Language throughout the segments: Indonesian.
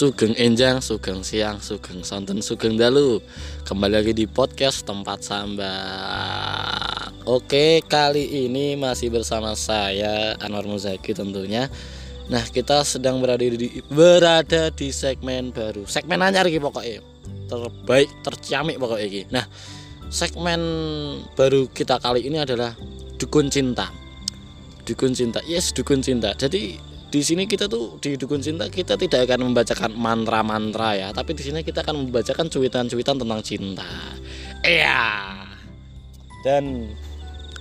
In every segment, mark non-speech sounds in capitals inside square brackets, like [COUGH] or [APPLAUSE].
Sugeng Enjang, Sugeng Siang, Sugeng Sonten, Sugeng Dalu. Kembali lagi di podcast Tempat Sambat Oke, kali ini masih bersama saya Anwar Muzaki tentunya. Nah, kita sedang berada di berada di segmen baru. Segmen anyar lagi pokoknya Terbaik, terciamik pokoknya ini Nah, segmen baru kita kali ini adalah Dukun Cinta. Dukun Cinta, yes Dukun Cinta. Jadi di sini kita tuh di dukun cinta kita tidak akan membacakan mantra-mantra ya, tapi di sini kita akan membacakan cuitan-cuitan tentang cinta. Iya. Dan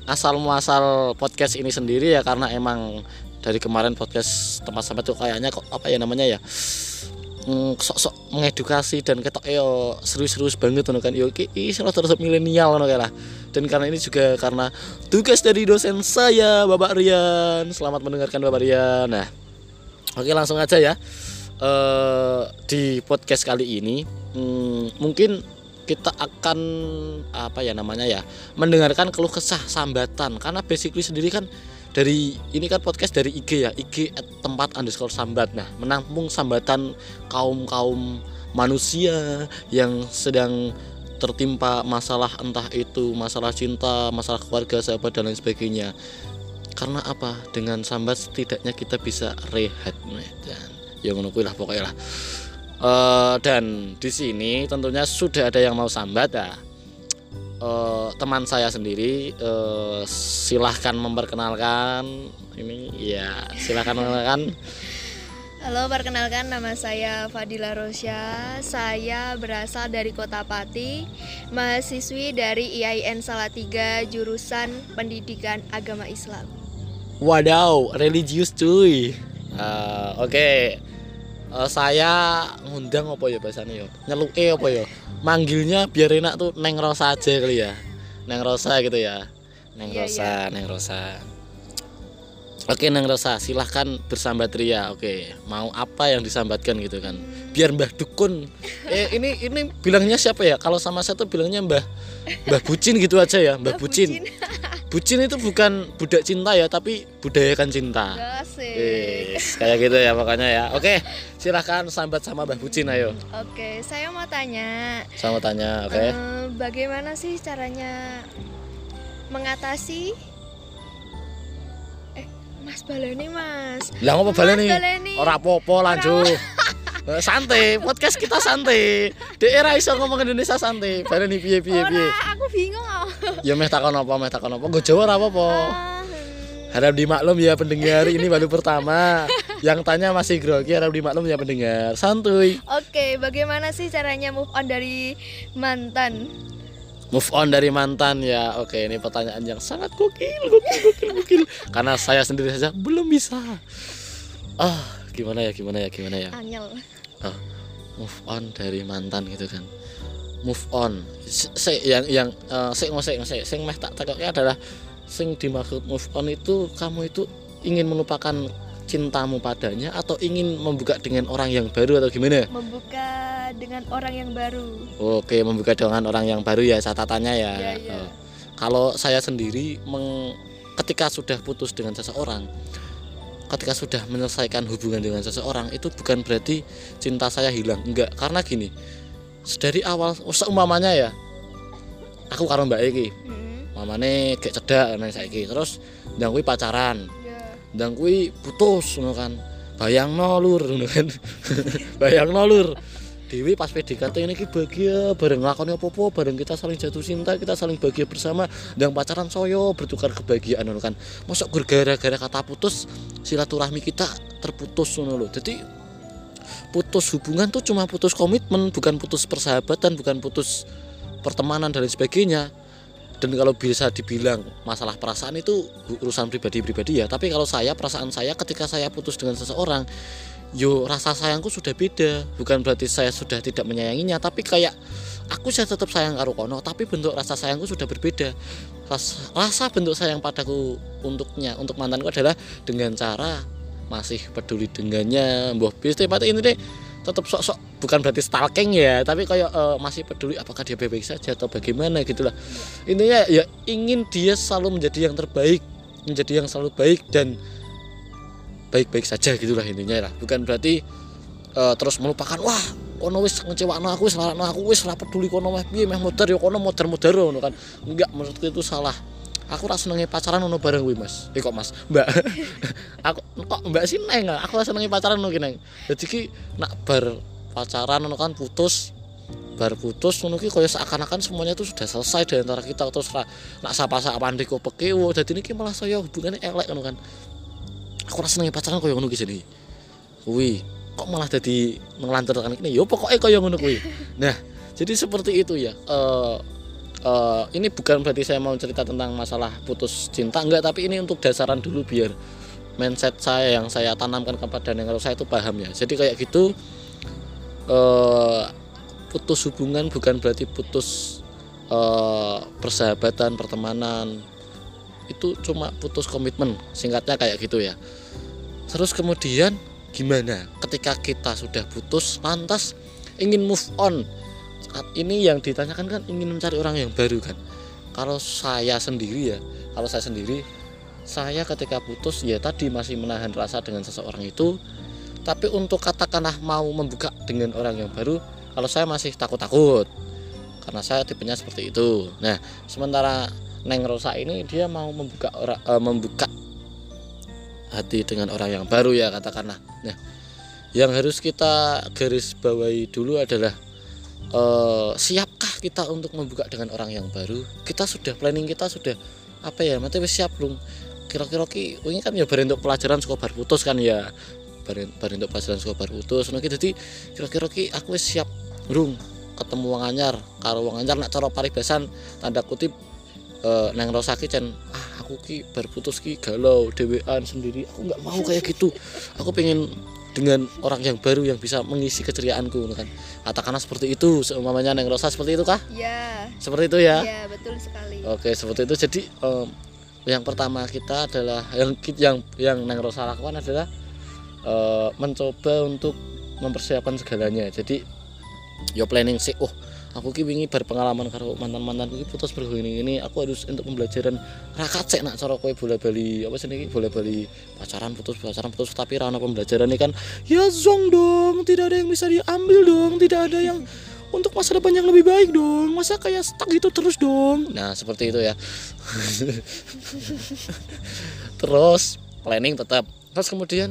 asal muasal podcast ini sendiri ya karena emang dari kemarin podcast tempat sampai tuh kayaknya kok apa ya namanya ya mm, sok-sok mengedukasi dan ketok yo serius-serius banget kan yo iki terus milenial kan lah dan karena ini juga karena tugas dari dosen saya Bapak Rian. Selamat mendengarkan Bapak Rian. Nah oke langsung aja ya. Uh, di podcast kali ini hmm, mungkin kita akan apa ya namanya ya mendengarkan keluh kesah sambatan. Karena basically sendiri kan dari ini kan podcast dari IG ya IG at tempat underscore sambat. Nah menampung sambatan kaum kaum manusia yang sedang tertimpa masalah entah itu masalah cinta, masalah keluarga, sahabat dan lain sebagainya. Karena apa? Dengan sambat setidaknya kita bisa rehat dan yang menunggu lah pokoknya lah. Uh, dan di sini tentunya sudah ada yang mau sambat ya. Uh, teman saya sendiri uh, silahkan memperkenalkan ini ya silahkan memperkenalkan Halo, perkenalkan nama saya Fadila Rosya. Saya berasal dari Kota Pati, mahasiswi dari IAIN Salatiga jurusan Pendidikan Agama Islam. Wadaw, religius cuy. Uh, Oke, okay. uh, saya ngundang apa ya bahasanya yo? Nyeluke apa ya? Manggilnya biar enak tuh Neng Rosa aja kali ya. Neng Rosa gitu ya. Neng iya, Rosa, iya. Neng Rosa. Oke Neng Rosa, silahkan bersambat ria. Oke, mau apa yang disambatkan gitu kan? Biar Mbah Dukun. [LAUGHS] Eh ini ini bilangnya siapa ya? Kalau sama saya tuh bilangnya Mbah Mbah Bucin gitu aja ya, Mbah Bucin. [LAUGHS] Bucin itu bukan budak cinta ya, tapi budayakan cinta. Eh, kayak gitu ya makanya ya. Oke, silahkan sambat sama Mbah Bucin ayo. Oke, saya mau tanya. Saya mau tanya, oke. Uh, bagaimana sih caranya mengatasi Mas baleni Mas. Lah ngopo baleni? Ora apa-apa lanjut. [LAUGHS] Eh, santai, podcast kita santai. Dek era iso ngomong Indonesia santai. Baleni piye piye piye. aku bingung. ya meh takon apa, meh takon apa. Gue Jawa ora apa-apa. Ah. Harap dimaklum ya pendengar ini baru pertama. Yang tanya masih grogi harap dimaklum ya pendengar. Santuy. Oke, bagaimana sih caranya move on dari mantan? Move on dari mantan ya. Oke ini pertanyaan yang sangat gokil gokil gokil gokil. Karena saya sendiri saja belum bisa. Ah gimana ya gimana ya gimana ya? Angel. ah move on dari mantan gitu kan. Move on. Se yang yang uh, sing sing sing sing meh tak takutnya adalah sing dimaksud move on itu kamu itu ingin melupakan cintamu padanya atau ingin membuka dengan orang yang baru atau gimana? Membuka dengan orang yang baru. Oke, membuka dengan orang yang baru ya catatannya ya. ya, ya. Oh. Kalau saya sendiri meng, ketika sudah putus dengan seseorang, ketika sudah menyelesaikan hubungan dengan seseorang itu bukan berarti cinta saya hilang, enggak. Karena gini, dari awal seumpamanya ya, aku karo Mbak Eki, hmm. mamane kayak cedak saya saiki, terus ndang pacaran dan kui putus ngono kan. Bayang nolur kan. [LAUGHS] Bayang nolur Dewi pas PDKT ini bahagia bareng lakoni apa-apa bareng kita saling jatuh cinta kita saling bahagia bersama. Dan pacaran soyo bertukar kebahagiaan kan. Masuk gara-gara kata putus silaturahmi kita terputus ngono jadi putus hubungan tuh cuma putus komitmen bukan putus persahabatan bukan putus pertemanan dan sebagainya dan kalau bisa dibilang masalah perasaan itu urusan pribadi-pribadi ya. Tapi kalau saya perasaan saya ketika saya putus dengan seseorang yo rasa sayangku sudah beda. Bukan berarti saya sudah tidak menyayanginya tapi kayak aku saya tetap sayang karo kono tapi bentuk rasa sayangku sudah berbeda. Rasa, rasa bentuk sayang padaku untuknya untuk mantanku adalah dengan cara masih peduli dengannya mbah bis. Ini deh tetap sok-sok bukan berarti stalking ya tapi kayak uh, masih peduli apakah dia baik-baik saja atau bagaimana gitulah. Intinya ya ingin dia selalu menjadi yang terbaik menjadi yang selalu baik dan baik-baik saja gitulah intinya lah. Bukan berarti uh, terus melupakan wah kono wis ngecewakno aku wis aku wis ora peduli kono meh piye meh modar ya kono modar-modar ngono kan. Enggak menurutku itu salah aku rasa senenge pacaran ngono bareng kuwi Mas. Eh kok Mas, Mbak. [LAUGHS] aku kok Mbak sih neng, aku rasa senenge pacaran ki neng. Dadi ki nak bar pacaran ngono kan putus bar putus ngono ki kaya seakan-akan semuanya itu sudah selesai di antara kita terus ra, nak sapa-sapaan kok pekewo dadi niki malah saya hubungannya elek ngono kan. Aku rasa senenge pacaran kaya ngono ki sini. Kuwi kok malah jadi ngelanturkan ini yo pokoknya kaya ngono kuwi. [LAUGHS] Nah, jadi seperti itu ya. Uh, uh, ini bukan berarti saya mau cerita tentang masalah putus cinta enggak tapi ini untuk dasaran dulu biar mindset saya yang saya tanamkan kepada kalau saya itu paham ya. Jadi kayak gitu uh, putus hubungan bukan berarti putus uh, persahabatan pertemanan. Itu cuma putus komitmen singkatnya kayak gitu ya. Terus kemudian gimana? Ketika kita sudah putus lantas ingin move on ini yang ditanyakan kan ingin mencari orang yang baru kan? Kalau saya sendiri ya kalau saya sendiri saya ketika putus ya tadi masih menahan rasa dengan seseorang itu. Tapi untuk katakanlah mau membuka dengan orang yang baru kalau saya masih takut-takut. Karena saya tipenya seperti itu. Nah sementara Neng Rosa ini dia mau membuka orang e, membuka hati dengan orang yang baru ya katakanlah. Nah yang harus kita garis bawahi dulu adalah uh, siapkah kita untuk membuka dengan orang yang baru? Kita sudah planning kita sudah apa ya mati siap belum? Kira-kira ki ini kan ya untuk pelajaran sekolah putus kan ya. Untuk pelajaran sekolah putus. Nah jadi kira-kira ki aku siap. Rung ketemu wong anyar karo wong anyar nak cara paribasan tanda kutip uh, neng rosaki cen ah aku ki berputus ki galau dewean sendiri. Aku nggak mau kayak gitu. Aku pengen dengan orang yang baru yang bisa mengisi keceriaanku kan katakanlah seperti itu seumamanya Neng Rosa seperti itu kah? Iya. Seperti itu ya? Iya betul sekali. Oke seperti itu jadi um, yang pertama kita adalah yang yang yang Neng Rosa lakukan adalah uh, mencoba untuk mempersiapkan segalanya jadi yo planning sih oh aku ki wingi berpengalaman karo mantan-mantan ki putus berhubungan ini aku harus untuk pembelajaran rakat cek nak cara kowe bola bali apa sih ini bola bali pacaran putus pacaran putus tapi rana pembelajaran ini kan ya zong dong tidak ada yang bisa diambil dong tidak ada yang untuk masa depan yang lebih baik dong masa kayak stuck gitu terus dong. Nah seperti itu ya. [LAUGHS] Terus planning tetap. Terus kemudian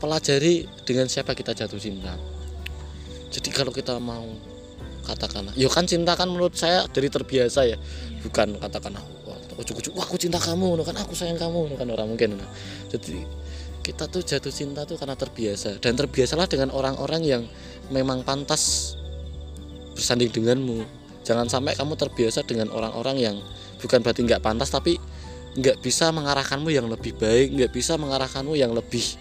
pelajari dengan siapa kita jatuh cinta. Jadi kalau kita mau katakanlah. Yo kan cinta kan menurut saya dari terbiasa ya. Bukan katakanlah ujuk-ujuk wah aku cinta kamu kan aku sayang kamu kan orang mungkin. Nah. jadi kita tuh jatuh cinta tuh karena terbiasa. Dan terbiasalah dengan orang-orang yang memang pantas bersanding denganmu. Jangan sampai kamu terbiasa dengan orang-orang yang bukan berarti nggak pantas tapi nggak bisa mengarahkanmu yang lebih baik nggak bisa mengarahkanmu yang lebih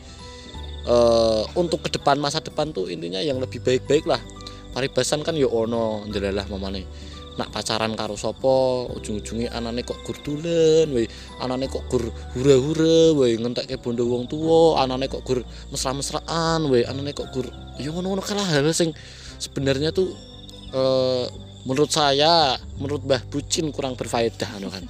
uh, untuk ke depan masa depan tuh intinya yang lebih baik-baik lah paribasan kan yo ono ndelalah mamane. Nak pacaran karo sopo ujung-ujungnya anane kok gur dulen we anane kok gur hura-hura we ngentekke bondo wong tua anane kok gur mesra-mesraan we anane kok gur yo ngono-ngono kalah hal sing sebenarnya tuh e, menurut saya menurut Mbah Bucin kurang berfaedah kan.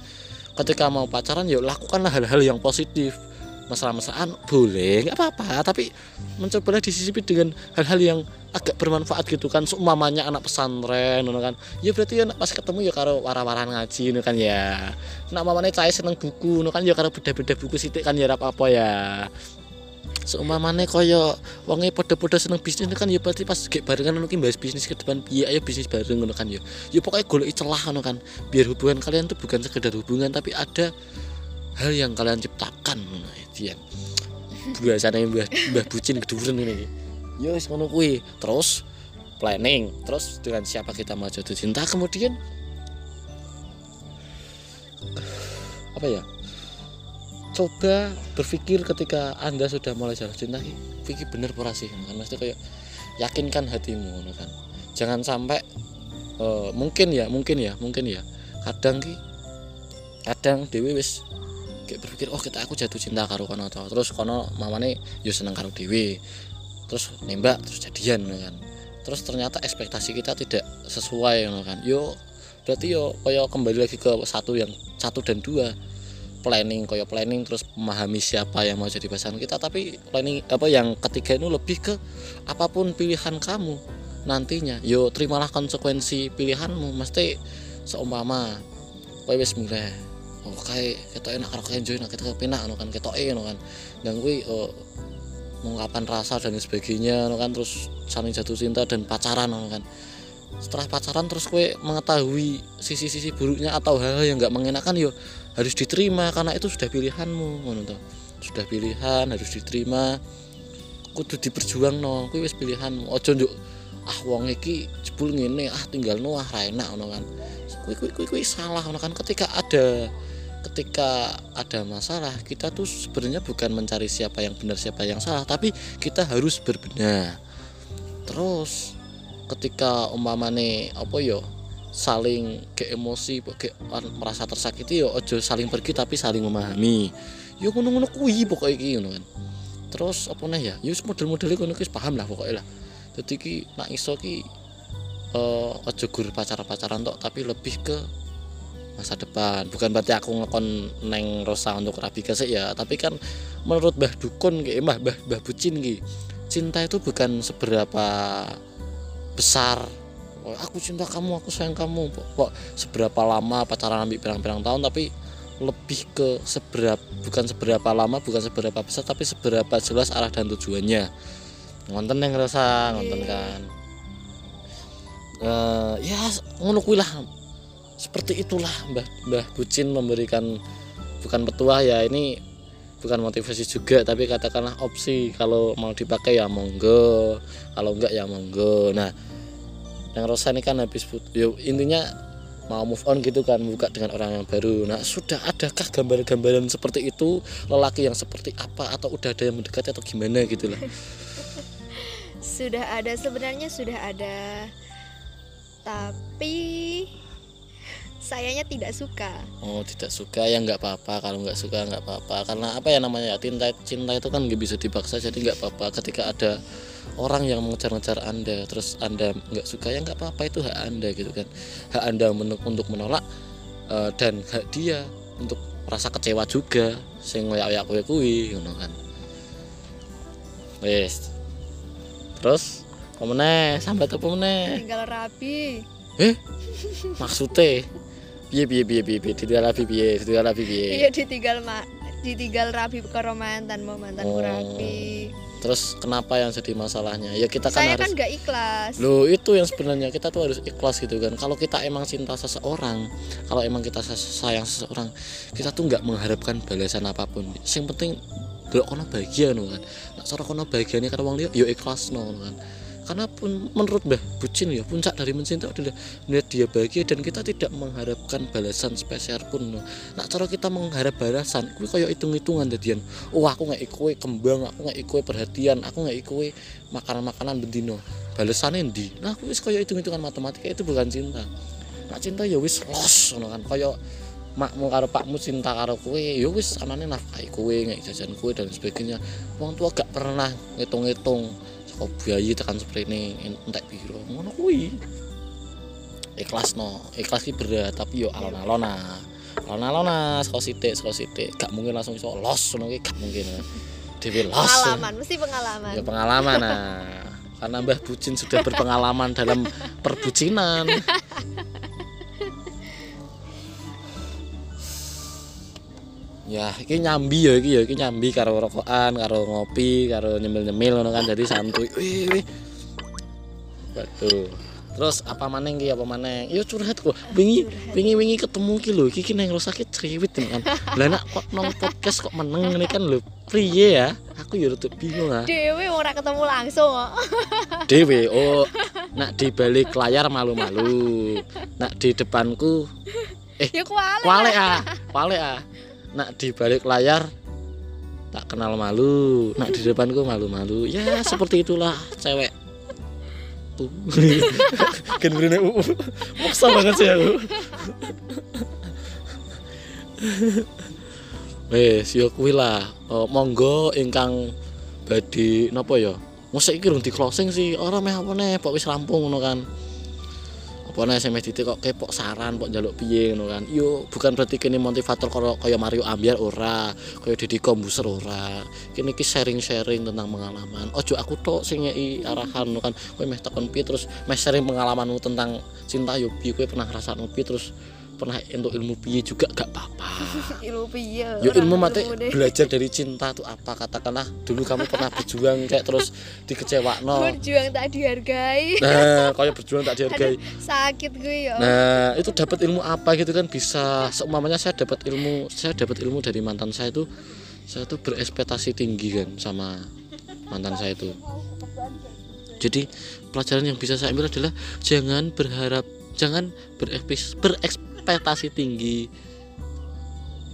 Ketika mau pacaran yuk lakukanlah hal-hal yang positif mesra-mesraan boleh nggak apa-apa. Tapi mencobalah disisipi dengan hal-hal yang agak bermanfaat gitu kan. Seumpamanya anak pesantren kan. Ya berarti ya pas ketemu ya karo wara-waran ngaji kan ya. Nak mamane cahaya seneng buku kan ya karo beda-beda buku sitik kan ya apa-apa ya. Seumpamane kaya wonge padha-padha seneng bisnis kan ya berarti pas gek barengan ngono bahas bisnis ke depan piye ayo bisnis bareng ngono kan ya. Ya pokoknya golek celah ngono kan. Biar hubungan kalian tuh bukan sekedar hubungan tapi ada hal yang kalian ciptakan yang biasanya mbah mbah bucin keduren ini yo wis ngono kuwi. Terus planning terus dengan siapa kita mau jatuh cinta kemudian apa ya? Coba berpikir ketika anda sudah mulai jatuh cinta pikir bener pura sih? Kan mesti kayak yakinkan hatimu kan. Jangan sampai uh, mungkin ya mungkin ya mungkin ya. Kadang ki kadang dewi wis kayak berpikir oh kita aku jatuh cinta karo kono to. Terus kono mamane yo seneng karo dewi terus nembak terus jadian kan. Terus ternyata ekspektasi kita tidak sesuai kan. Yo berarti yo koyo kembali lagi ke satu yang satu dan dua. Planning koyo planning terus memahami siapa yang mau jadi pasangan kita. Tapi planning apa yang ketiga itu lebih ke apa pun pilihan kamu nantinya. Yo terimalah konsekuensi pilihanmu. Mesti seumpama kowe wis milih oh kayak kita enak karo enjoy nak kita penak no kan kita no kan. Dan kuwi oh, mengungkapkan rasa dan sebagainya no kan terus saling jatuh cinta dan pacaran no kan. Setelah pacaran terus kue mengetahui sisi-sisi buruknya atau hal-hal yang nggak mengenakan yo harus diterima karena itu sudah pilihanmu ngono sudah pilihan harus diterima. Kudu diperjuang no kue wis pilihanmu. Ojo njuk ah wong iki jebul ngene ah tinggal no ah enak ngono kan. Kue kue kue salah ngono kan. Ketika ada ketika ada masalah kita tuh sebenarnya bukan mencari siapa yang benar siapa yang salah tapi kita harus berbenah. Terus ketika umpamane apa yo saling ke emosi ke merasa tersakiti yo ojo saling pergi tapi saling memahami. Yo ngono-ngono kuwi pokoknya iki ngono kan. Terus apa nih ya yo model-model ngono ki paham lah pokoknya lah. Jadi ki nak iso ki uh, ojo gur pacar-pacaran tok tapi lebih ke masa depan. Bukan berarti aku ngekon neng Rosa untuk rabi kesek ya tapi kan menurut Mbah Dukun ki Mbah Mbah Mbah Bucin ki cinta itu bukan seberapa besar. Oh, aku cinta kamu aku sayang kamu kok seberapa lama pacaran ambil berang-berang tahun tapi lebih ke seberapa bukan seberapa lama bukan seberapa besar tapi seberapa jelas arah dan tujuannya. Ngonten yang ngerasa ngonten iya. kan? Uh, ya ngono lah seperti itulah mbah mbah bucin memberikan bukan petua ya ini bukan motivasi juga tapi katakanlah opsi. Kalau mau dipakai ya monggo kalau enggak ya monggo. Nah yang Rosa ini kan habis yo intinya mau move on gitu kan buka dengan orang yang baru. Nah sudah adakah gambaran-gambaran seperti itu? Lelaki yang seperti apa? Atau udah ada yang mendekati atau gimana gitu lah [LAUGHS] sudah ada sebenarnya sudah ada. Tapi sayanya tidak suka. Oh tidak suka ya nggak apa-apa. Kalau nggak suka nggak apa-apa. Karena apa ya namanya cinta cinta itu kan nggak bisa dipaksa jadi nggak apa-apa. Ketika ada orang yang mengejar-ngejar anda terus anda nggak suka ya nggak apa-apa. Itu hak anda gitu kan. Hak anda untuk menolak uh, dan hak dia untuk merasa kecewa juga. Sing ngoyak-ngoyak kue kue gitu kan. Wes. Terus pemenang sampai tuh pemenang tinggal rapi eh? Maksudnya [LAUGHS] piye piye piye piye ditinggal rapi piye? Ditinggal rapi piye? Iya ditinggal mak ditinggal rapi karo mantan mau mantanku oh. rapi terus kenapa yang jadi masalahnya? Ya kita kan saya harus kan gak ikhlas. Lo itu yang sebenarnya. Kita tuh harus ikhlas gitu kan. Kalau kita emang cinta seseorang kalau emang kita sayang seseorang kita tuh nggak mengharapkan balasan apa pun. Yang penting delok kono bahagia no kan. Nak cara kono bahagianya karena wong liya yo ikhlas no kan karena pun menurut Mbah Bucin ya puncak dari mencinta adalah melihat dia bahagia dan kita tidak mengharapkan balasan spesial pun nah cara kita mengharap balasan kuwi kayak hitung-hitungan jadian oh aku nggak ikut kembang aku nggak ikut perhatian aku nggak ikut makanan-makanan bendino balasannya di nah aku wis kayak hitung-hitungan matematika itu bukan cinta. Nah cinta ya wis los kan. Kayak makmu karo pakmu cinta karo kue ya wis anane nafkahi kue nggak jajan kue dan sebagainya. Wong tua gak pernah ngitung-ngitung kok biayi tekan ini entek piro? Ngono kuwi. Ikhlas no ikhlas ki berat tapi yo alon-alon nah alon-alon nah saka sithik saka sithik. Gak mungkin langsung iso los ngono ki gak mungkin. Dhewe los. Pengalaman mesti pengalaman. Ya pengalaman nah. Karena Mbah Bucin sudah berpengalaman dalam perbucinan [LAUGHS] ya iki nyambi ya iki ya iki nyambi karo rokokan karo ngopi karo nyemil-nyemil ngono kan jadi santuy. Wih wih waduh. Terus apa maneng ki apa maneng yo curhat kok. Wingi wingi wingi ketemu ki lho iki nang sakit cerewet kan. Lah nak kok nong podcast kok meneng ini kan lho. Priye ya? Aku yo rada bingung ah. Dewe ora ketemu langsung kok. Dewe oh. Nak di balik layar malu-malu. Nak di depanku eh ya kuale kuale ah. Kuale ah nak di balik layar tak kenal malu. Nak di depanku malu-malu. Ya [LAUGHS] seperti itulah cewek. Kan [LAUGHS] uh, maksa banget sih aku. [LAUGHS] Wes yo kuwi lah. Oh, monggo ingkang badi napa ya? Musik iki di closing sih. Orang meh apa nih pak wis rampung ngono kan Pokoknya SMS titik kok kepok saran kok jaluk piye ngono kan. Yo bukan berarti kini motivator kaya kaya Mario Ambiar ora, kaya Deddy Kombuser ora. Kini ki sharing-sharing tentang pengalaman. Ojo aku tok sing ngeki arahan kan. Kowe meh tekan piye terus meh sharing pengalamanmu tentang cinta yo piye kowe pernah ngrasakno piye terus pernah untuk ilmu piye juga gak apa-apa. [LAUGHS] ilmu piye Ora ilmu mate deh. belajar dari cinta tuh apa katakanlah dulu kamu pernah berjuang kayak terus dikecewakno. [LAUGHS] berjuang tak dihargai Nah, kaya berjuang tak dihargai. sakit gue ya Nah, itu dapat ilmu apa gitu kan bisa seumpamanya saya dapat ilmu, saya dapat ilmu dari mantan saya itu saya tuh berekspektasi tinggi kan sama mantan saya itu. Jadi pelajaran yang bisa saya ambil adalah jangan berharap, jangan berekspes- berekspektasi tinggi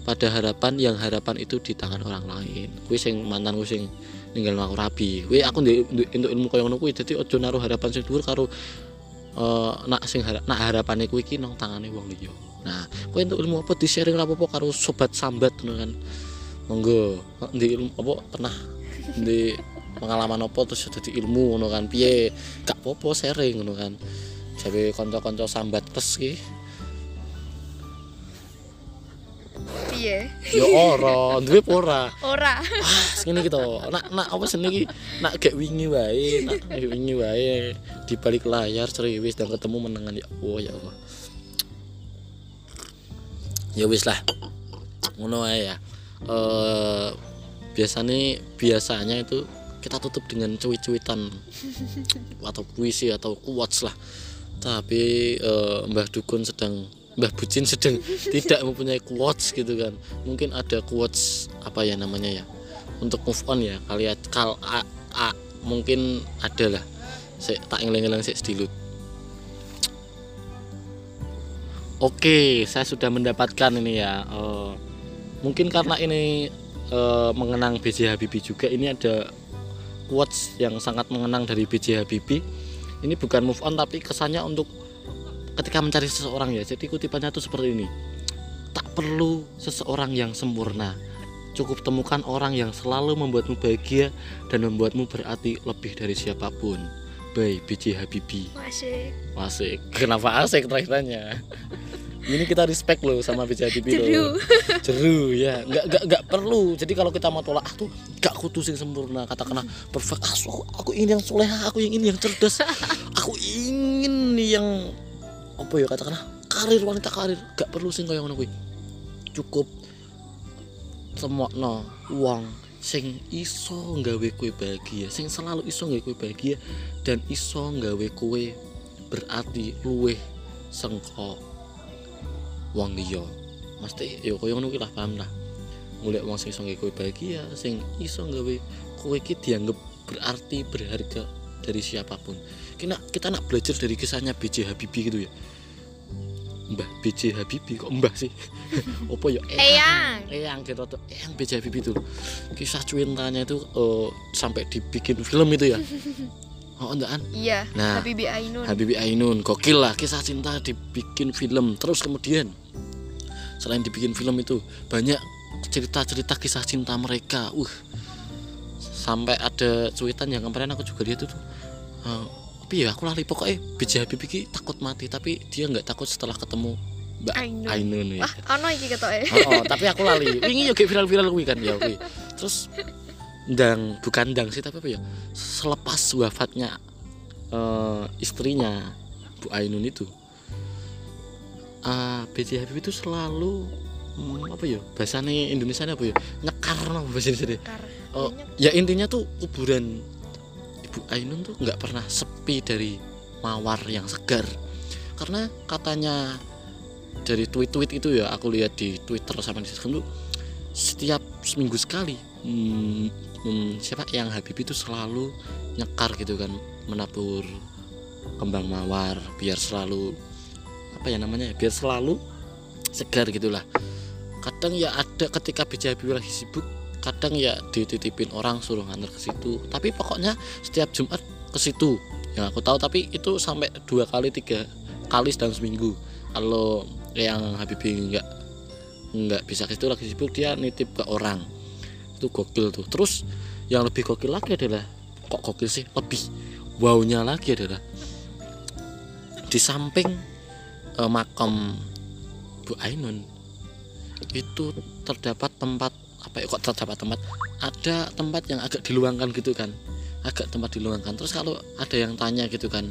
pada harapan yang harapan itu di tangan orang lain. Kuwi sing mantan kuwi sing ninggal aku rabi. Kuwi aku entuk ilmu kaya ngono kuwi dadi aja naruh harapan sing dhuwur karo eh nak sing harap nak harapane kuwi iki nang tangane wong liya. Nah, kowe entuk ilmu apa di sharing lah apa karo sobat sambat ngono kan. Monggo, di ilmu apa pernah di pengalaman apa terus dadi ilmu ngono kan. Piye? Gak apa-apa sharing ngono kan. Jawe kanca-kanca sambat plus ki. Piye Ya ora, duwe ora? ora Ah, ngene gitu. Nak nak apa seni iki? Nak gak wingi wae, nak gak wingi wae di balik layar ceriwis dan ketemu menengan ya Allah ya Allah. Ya wis lah. Ngono ae ya. Eh biasanya biasanya itu kita tutup dengan cuit-cuitan [LAUGHS] atau puisi atau quotes lah. Tapi eh, Mbah Dukun sedang Mbah Bucin sedang tidak mempunyai quotes gitu kan. Mungkin ada quotes apa ya namanya ya untuk move on ya. Kalian kal a, a, mungkin ada lah saya tak ngeleng-ngeleng sih sedilut oke saya sudah mendapatkan ini ya. Eh, mungkin karena ini eh, mengenang BJ Habibie juga ini ada quotes yang sangat mengenang dari BJ Habibie. Ini bukan move on tapi kesannya untuk ketika mencari seseorang ya. Jadi kutipannya tuh seperti ini. Tak perlu seseorang yang sempurna. Cukup temukan orang yang selalu membuatmu bahagia dan membuatmu berarti lebih dari siapa pun. By BJ Habibie. Masih asik. Kenapa asik terakhirannya ini kita respect loh sama BJ Habibie Jeru. loh. Jeru. Ya. Nggak nggak nggak perlu. Jadi kalau kita mau tolak ah tuh gak kudu sing sempurna. Katakanlah perfect ah, aku, aku ingin yang soleha aku ingin yang cerdas. [LAUGHS] Aku ingin yang apa ya katakanlah karir wanita karir. Gak perlu sing kaya ngono kuwi. Cukup temokno uang sing iso nggawe kue bahagia sing selalu iso nggawe kue bahagia dan iso nggawe kue berarti luweh sengko wong liya. Mesti ya kaya ngono kuwi lah paham lah. Golek wong sing iso nggawe kue bahagia sing iso nggawe kue iki dianggap berarti berharga dari siapa pun kita kita nak belajar dari kisahnya BJ Habibie gitu ya? Mbah BJ Habibie kok Mbah sih? [LAUGHS] Apa ya? Eyang. Eyang. Gitu tuh. Eyang BJ Habibie itu kisah cintanya itu eh, sampai dibikin film itu ya? [LAUGHS] Oh enggak kan iya Nah, Habibie Ainun. Habibie Ainun. Gokil lah kisah cinta dibikin film. Terus kemudian selain dibikin film itu banyak cerita-cerita kisah cinta mereka. Uh sampai ada cuitan yang kemarin aku juga lihat itu uh, tapi ya aku lali pokoknya BJ Habibie ki takut mati tapi dia nggak takut setelah ketemu Mbak Ainun. Ya. wah ono iki ketoke Oh, oh, tapi aku lali. Wingi yo kayak viral-viral kuwi kan ya kuwi. Terus ndang bukan ndang sih tapi apa ya? Selepas wafatnya eh, istrinya Bu Ainun itu ah BJ Habibie itu selalu hmm, apa ya? Bahasanya Indonesia apa ya? Nyekar no bahasa Indonesia. Oh, ya intinya tuh kuburan Ibu Ainun tuh nggak pernah sepi dari mawar yang segar. Karena katanya dari tweet-tweet itu ya aku lihat di Twitter sama di Instagram tuh setiap seminggu sekali hmm, hmm, siapa yang Habib itu selalu nyekar gitu kan menabur kembang mawar biar selalu apa ya namanya ya, biar selalu segar gitulah kadang ya ada ketika BJ Habibie lagi sibuk kadang ya dititipin orang suruh nganter ke situ. Tapi pokoknya setiap Jumat ke situ. Yang aku tahu tapi itu sampai dua kali tiga kali dalam seminggu. Kalau yang Habibie nggak nggak bisa ke situ lagi sibuk dia nitip ke orang. Itu gokil tuh. Terus yang lebih gokil lagi adalah kok gokil sih? Lebih. Wownya lagi adalah di samping eh, makam Bu Ainun itu terdapat tempat apa ya kok terdapat tempat? Ada tempat yang agak diluangkan gitu kan. Agak tempat diluangkan. Terus kalau ada yang tanya gitu kan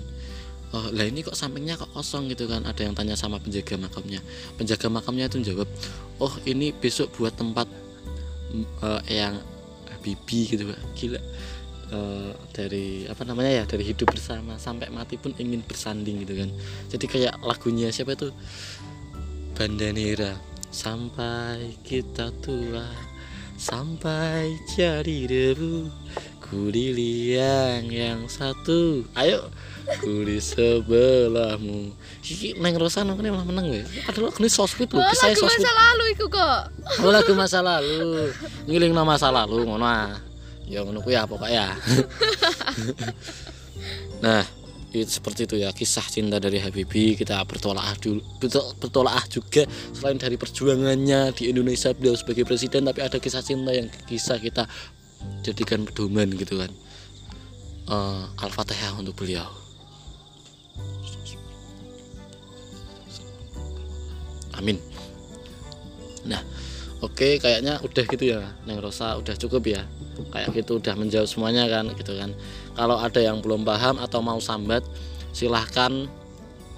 oh lah ini kok sampingnya kok kosong? gitu kan. Ada yang tanya sama penjaga makamnya. Penjaga makamnya itu jawab oh ini besok buat tempat eh, yang bibi gitu gila. Eh, dari apa namanya ya dari hidup bersama sampai mati pun ingin bersanding gitu kan. Jadi kayak lagunya siapa itu? Bandanera. Sampai kita tua sampai jadi debu kuli liang yang satu. Ayo kuli sebelahmu. Iki neng Rosa nang kene malah meneng ya. Padahal kene so sweet lho Oh, kisah lagu so sweet masa lalu iku kok. oh lagu masa lalu. Ngiling masa lalu ngono ah. Ya ngono ya pokoknya. [LAUGHS] Nah itu seperti itu ya kisah cinta dari Habibie kita bertolak dulu berto- bertolak juga. Selain dari perjuangannya di Indonesia beliau sebagai presiden tapi ada kisah cinta yang kisah kita jadikan pedoman gitu kan. Eh, Al-Fatihah untuk beliau. Amin. Nah Oke, kayaknya udah gitu ya, Neng Rosa. Udah cukup ya. Kayak gitu udah menjawab semuanya kan, gitu kan. Kalau ada yang belum paham atau mau sambat, silahkan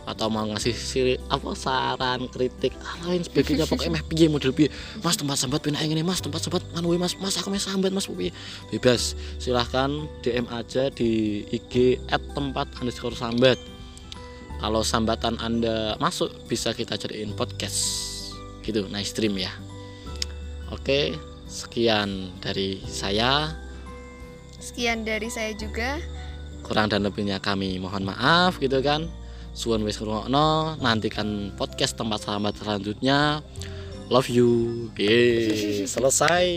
atau mau ngasih siri, apa saran, kritik, ah, lain sebagainya pokoknya meh piye model piye. Mas tempat sambat pina ini Mas, tempat sambat anu we, Mas, Mas aku meh sambat Mas piye. Bebas. Silahkan DM aja di IG @tempat underscore sambat. Kalau sambatan Anda masuk bisa kita jadiin podcast. Gitu, nice stream ya. Oke, sekian dari saya. Sekian dari saya juga. Kurang dan lebihnya kami mohon maaf gitu kan. Suwun wis ngrungokno, nantikan podcast tempat sahabat selanjutnya. Love you. Yeay, selesai.